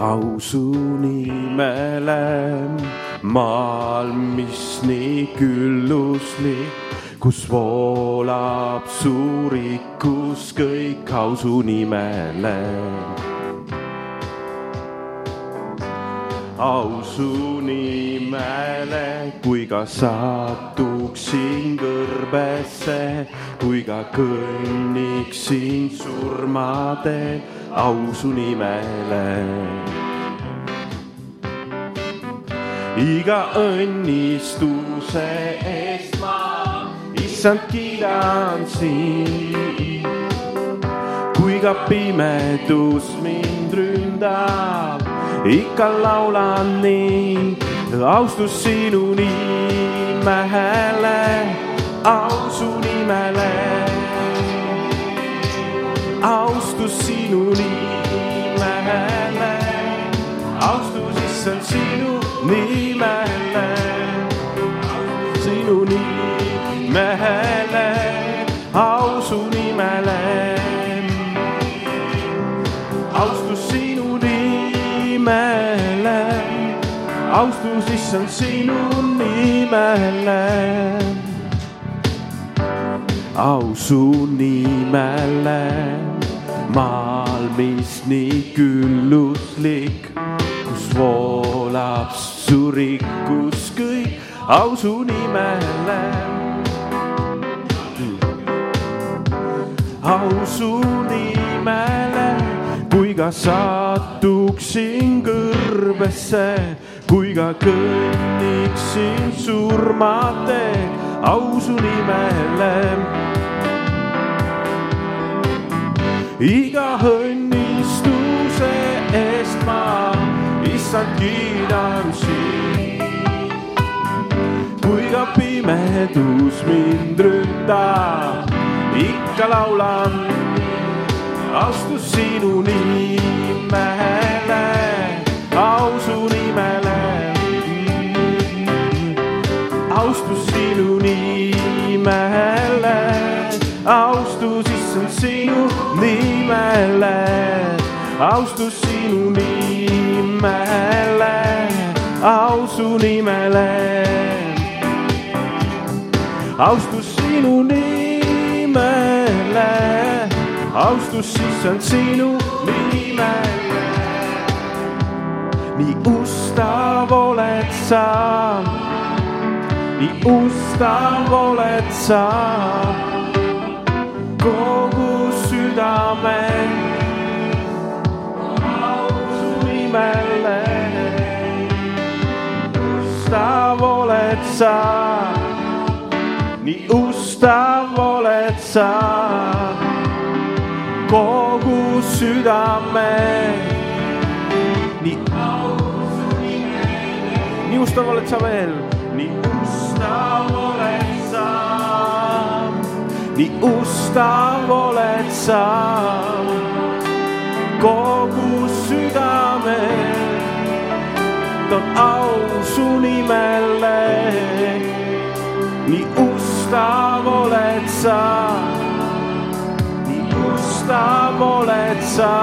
au su nimele maal, mis nii külluslik, kus voolab su rikkus kõik au su nimele. au su nimele, kui ka satuksin kõrbesse, kui ka kõnniksin surmateel, au su nimele iga õnnistuse issand, kiidan sind. kui ka pimedus mind ründab, ikka laulan nii, austus sinu nimele, au su nimele. austus sinu nimele, austus issand sinu nimele, issand sinu nimele. au su nimele, maal, mis nii külluslik kus voolab su rikkus kõik, au su nimele. au su nimele, kui ka satuksin kõrbesse, kui ka kõnniksin surmateel, au su nimele. iga õnnistuse eest ma issand kiidan sind. kui ka pimedus mind ründab, ikka laulan austus sinu nimele, au su nimele. Nimele, austus issand sinu nimele, austus sinu nimele, au su nimele. austus sinu nimele, austus issand sinu nimele. nii ustav oled sa, nii ustav oled sa kogu südame. Nimele. ustav oled sa, nii ustav oled sa kogu südame. nii, nii ustav oled sa veel, nii nii ustav oled sa kogu südame toon au su nimele. nii ustav oled sa, nii ustav oled sa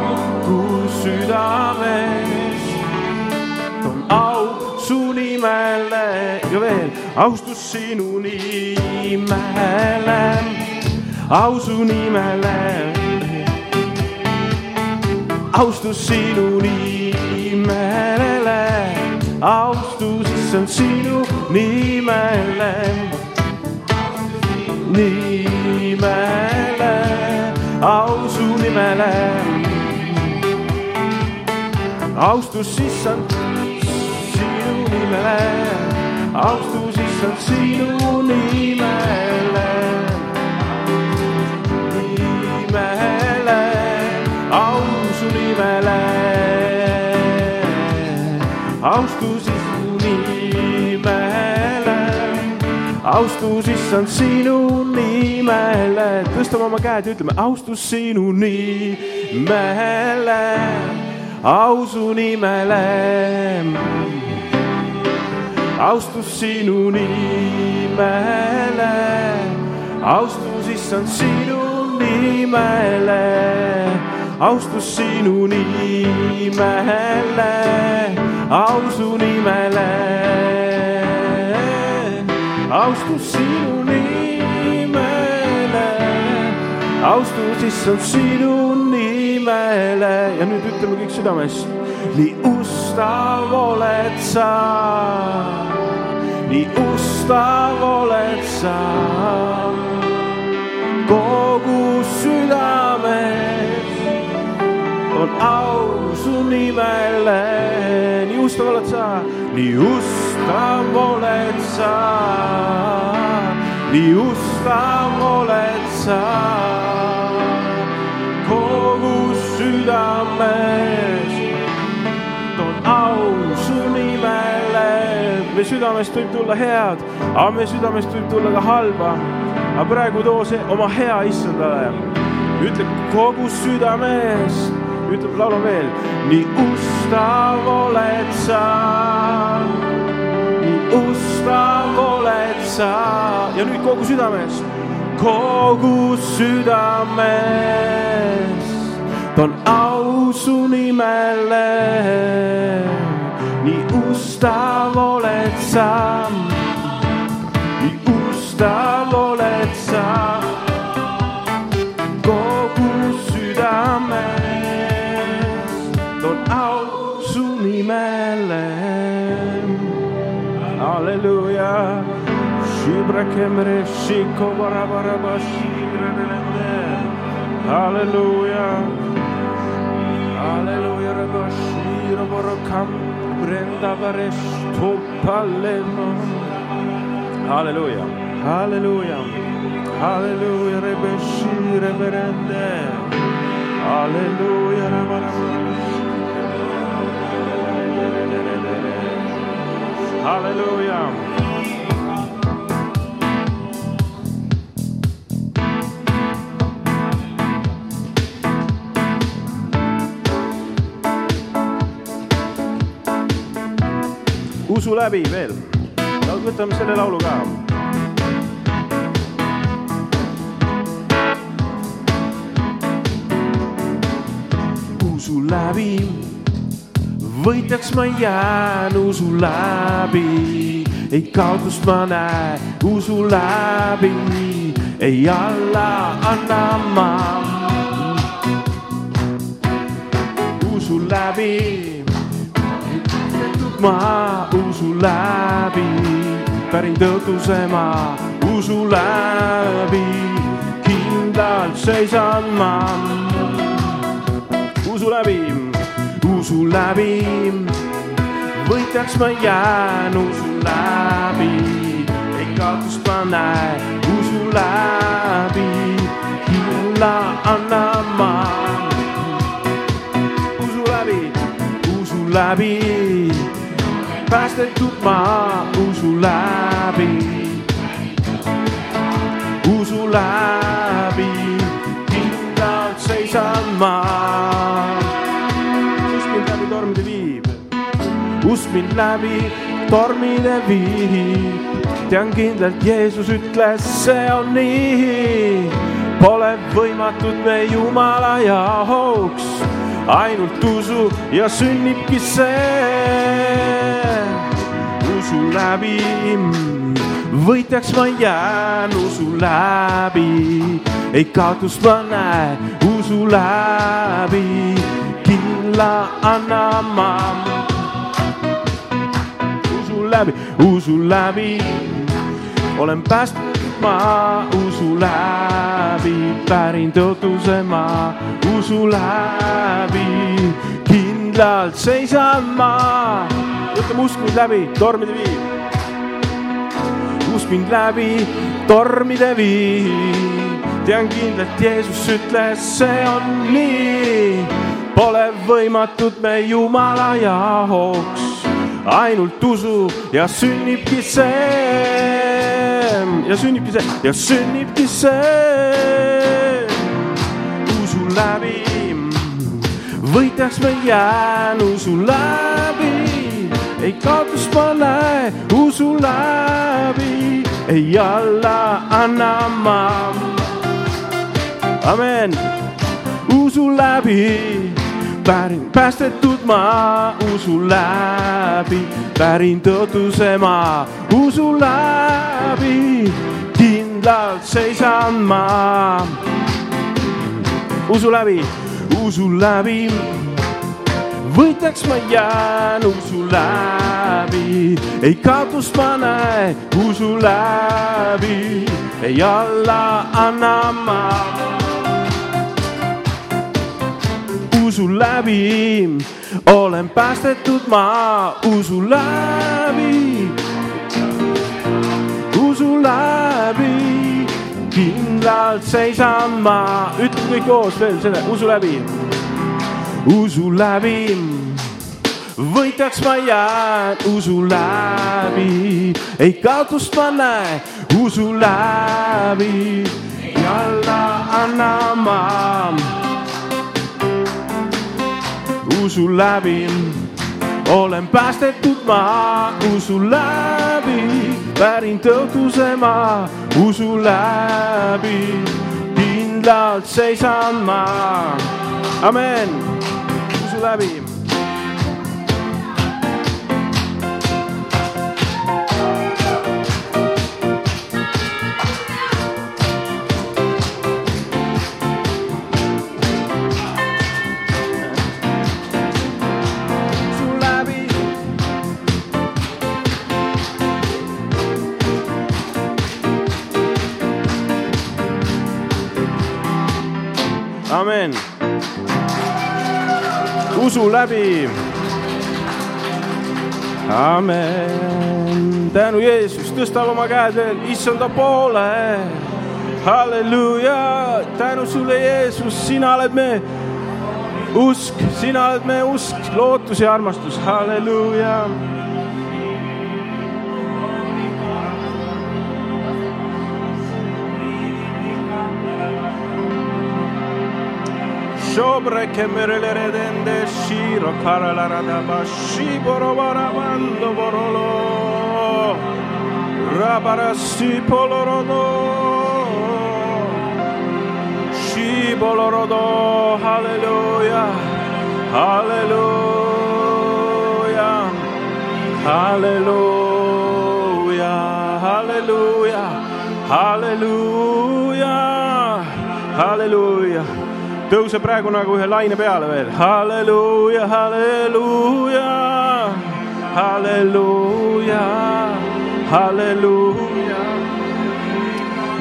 kogu südames. toon au su nimele ja veel austus sinu nimele, au su nimele austus sinu nimele, austus issand sinu nimele, nimele, au su nimele. austus issand sinu nimele, austus issand sinu nimele, nimele au su nimele. austus su nimele, austus issand sinu nimele, tõstame oma käed ja ütleme austus sinu nimele, au su nimele. Austus sinu nimele, austus issand sinu nimele, austus sinu nimele, au su nimele. Austus sinu nimele, austus issand sinu nimele. Ja nüüd ütleme kõik südamest. nii ustav oled sa, nii ustav oled sa. Kogu südames on au su nimele, nii ustav oled sa, nii ustav oled sa, nii ustav oled sa. Kogu südames meie südamest võib tulla head, aga meie südamest võib tulla ka halba. aga praegu too see oma hea issandale, ütle kogu südamest ütleb laulu veel, nii ustav oled sa, nii ustav oled sa ja nüüd kogu südames, kogu südames toon au su nimele. Nii ustav oled sa, nii ustav oled sa kogu südames toon au su nimele. halleluuja. Shibra kemre shiko bara bara ba shibra nelende. halleluuja. halleluuja raba shira Hallelujah. Hallelujah. Hallelujah. Rebeshi reverende. Hallelujah. Hallelujah. Usu läbi veel. võtame selle laulu ka. usu läbi võitjaks ma jään usu läbi, ei kaotust ma näe usu läbi, ei alla anna ma. usu läbi, ma usu läbi, pärin tõotuse ma usu läbi, kindlalt seisan ma usu läbi usu läbi, võitjaks ma jään usu läbi, ei kaotust ma näe usu läbi, kindla annan ma. usu läbi, usu läbi, päästetud ma usu läbi, usu läbi, kindlalt seisan ma tormide viib, usk mind läbi tormide viib. tean kindlalt, Jeesus ütles, see on nii. Pole võimatud me Jumala jaoks, ainult usu ja sünnibki see. Usu läbi, võitjaks ma jään usu läbi, ei kaotust ma näe usu läbi kindla anna ma. usu läbi, usu läbi, olen päästetud ma usu läbi, pärin tõotuse ma usu läbi, kindlalt seisan ma. Ütleme, usk mind läbi, tormide viib. usk mind läbi, tormide viib, tean kindlalt, Jeesus ütles, see on nii Pole võimatud me Jumala jaoks, ainult usu ja sünnibki see. ja sünnibki see ja sünnibki see usu läbi. võitjaks me jään usu läbi, ei kaotust ma näe usu läbi, ei alla anna ma. amen, usu läbi pärin päästetud ma usu läbi, pärin tõotuse ma usu läbi, kindlalt seisan ma. usu läbi, usu läbi, võitjaks ma jään usu läbi, ei kaotust ma näe usu läbi, ei alla anna ma usu läbi, olen päästetud ma usu läbi, usu läbi, kindlalt seisan ma, ütle kõik koos veel selle usu läbi, usu läbi, võitjaks ma jään. Usu läbi, ei kaotust ma näe usu läbi, alla anna ma usu läbi. olen päästetud ma usu läbi, pärin tõotuse ma usu läbi, kindlalt seisan ma. amen, usu läbi usu läbi. amen. tänu Jeesus, tõstab oma käed veel issanda poole. halleluuja, tänu sulle, Jeesus, sina oled me usk, sina oled me usk, lootus ja armastus, halleluuja sobre che merelere dende shiro karalarada bashi borobara mando borolo. Rabarasi polorono shi hallelujah. Hallelujah. Hallelujah. Hallelujah. Hallelujah. Hallelujah. Tõuse praegu nagu ühe laine peale veel. halleluuja, halleluuja, halleluuja, halleluuja.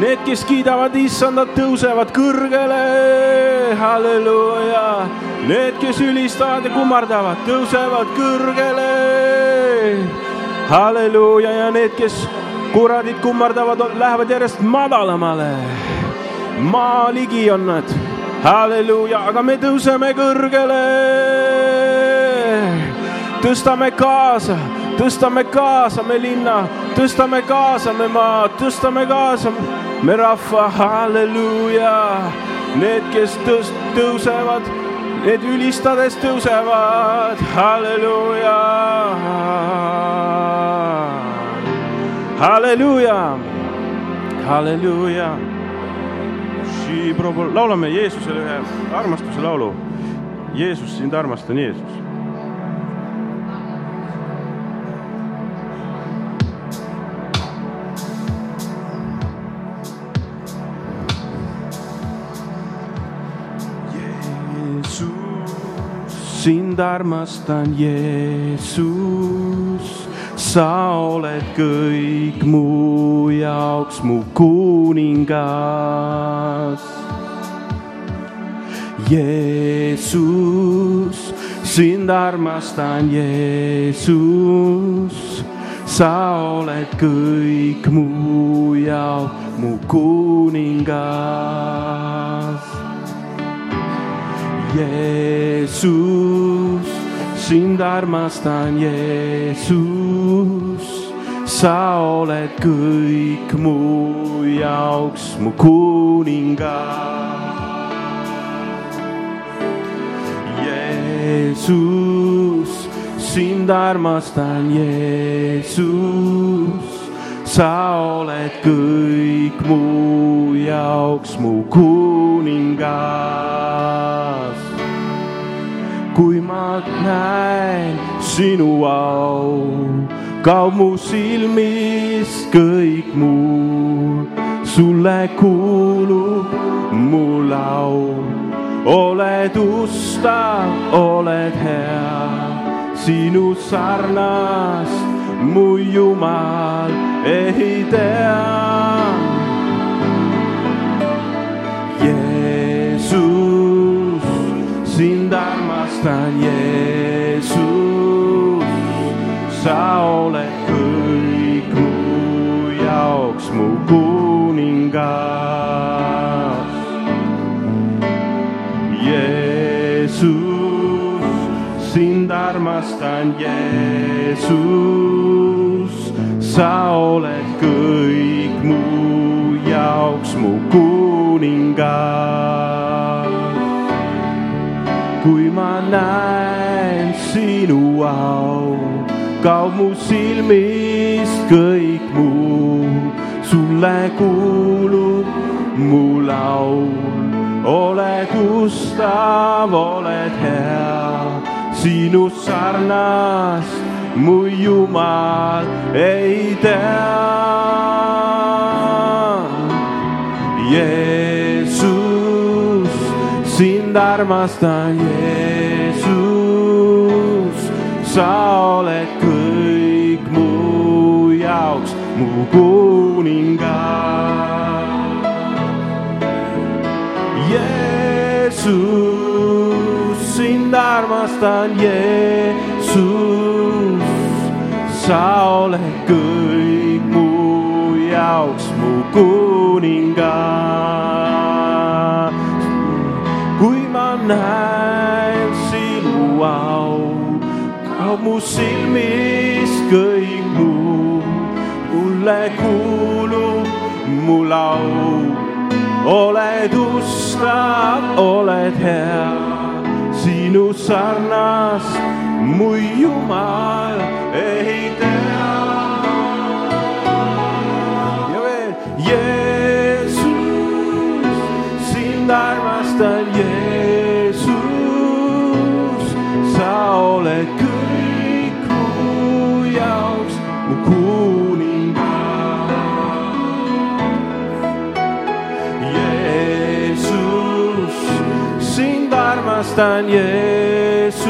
Need, kes kiidavad issandat, tõusevad kõrgele, halleluuja. Need, kes ülistavad ja kummardavad, tõusevad kõrgele, halleluuja ja need, kes kuradid kummardavad, lähevad järjest madalamale. maa ligi on nad halleluuja, aga me tõuseme kõrgele. tõstame kaasa, tõstame kaasa me linna, tõstame kaasa me maad, tõstame kaasa me rahva, halleluuja. Need, kes tõst-, tõusevad, need ülistades tõusevad, halleluuja. halleluuja, halleluuja laulame Jeesusele ühe armastuse laulu. Jeesus, sind armastan, Jeesus. sind armastan, Jeesus sa oled kõik mu jaoks mu kuningas. Jeesus, sind armastan, Jeesus, sa oled kõik mu jaoks mu kuningas. Jeesus sind armastan, Jeesus, sa oled kõik mu jaoks mu kuningas. Jeesus, sind armastan, Jeesus, sa oled kõik mu jaoks mu kuningas. Kui ma näen sinu au, kaob mu silmist kõik muu, sulle kuulub mu laul. oled ustav, oled hea, sinu sarnast mu Jumal ei tea. armastan, Jeesus, sa oled kõik mu kuningas. Jeesus, sind armastan, Jeesus, sa oled kõik mu jaoks mu kuningas. Ma näen sinu au, kaob mu silmist kõik muu, sulle kuulub mu laul. oled ustav, oled hea, sinu sarnast mu Jumal ei tea. Jeesus, sind armastan, Jeesus, sa oled kõik mu jaoks mu kuningas. Jeesus, sind armastan, Jeesus, sa oled kõik mu jaoks mu kuningas. kui ma näen mu silmist kõik muu, mulle kuulub mu laul. Oled ustav, oled hea, sinu sarnast mu Jumal ei tea. ja veel, Jeesus, sind armastan, Jeesus, sa armastan, Jeesus,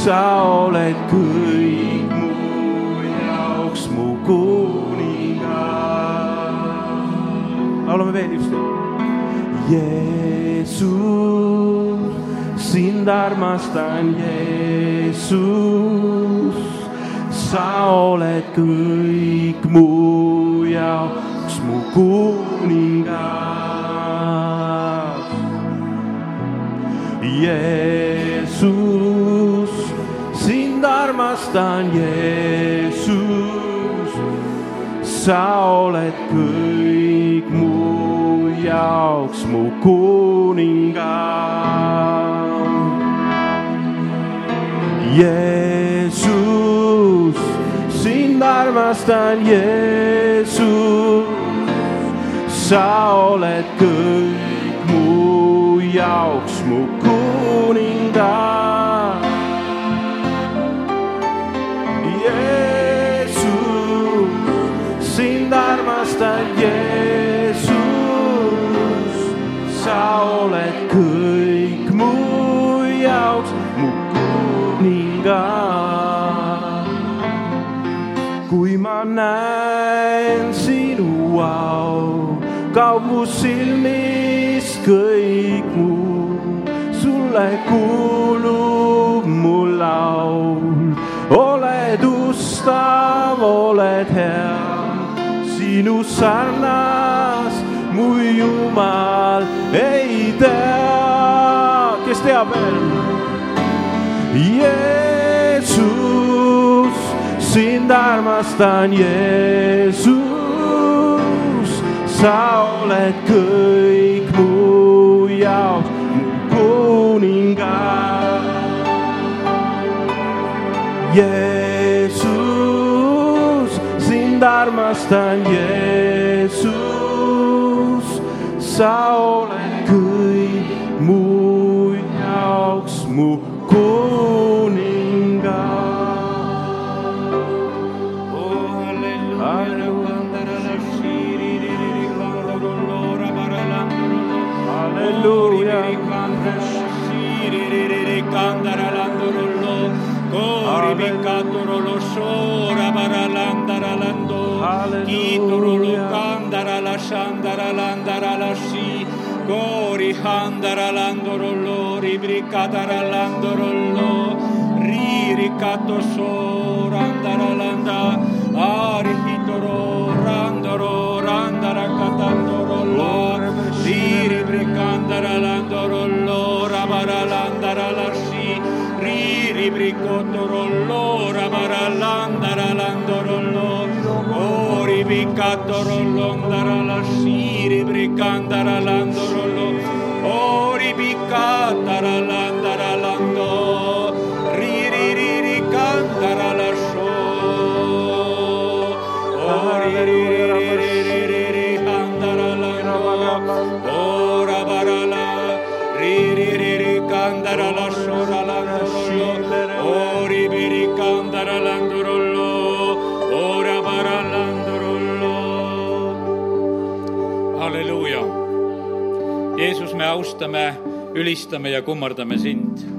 sa oled kõik mu jaoks mu kuningas. laulame veel ükskord. Jeesus, sind armastan, Jeesus, sa oled kõik mu jaoks mu kuningas. Jeesus, sind armastan, Jeesus, sa oled kõik mu jaoks mu kuningas. Jeesus, sind armastan, Jeesus, sa oled kõik mu jaoks mu kuningas. Jeesus, sind armastan, Jeesus, sa oled kõik mu jaoks mu kuningas. kui ma näen sinu au, kaob mu silmist sulle kuulub mu laul, oled ustav, oled hea, sinu sarnast mu Jumal ei tea, kes teab veel? Jeesus, sind armastan Jeesus, sa oled kõik mu jaoks kuningas. Jeesus, sind armastan Jeesus, sa oled kõik mu jaoks mu Ribicatoro shora baralandara lando Kitoro lo kandara andaralandorolo, cori bicatorolo sora baralandaralando, kitorolo candarala sandaralandarala si, cori handaralandorolo, ribricatarandarolo, riricatosora andaralanda, ari Ricandorolon darala shiri bricandaralandorolo. Ori bicataralando. Jeesus, me austame, ülistame ja kummardame sind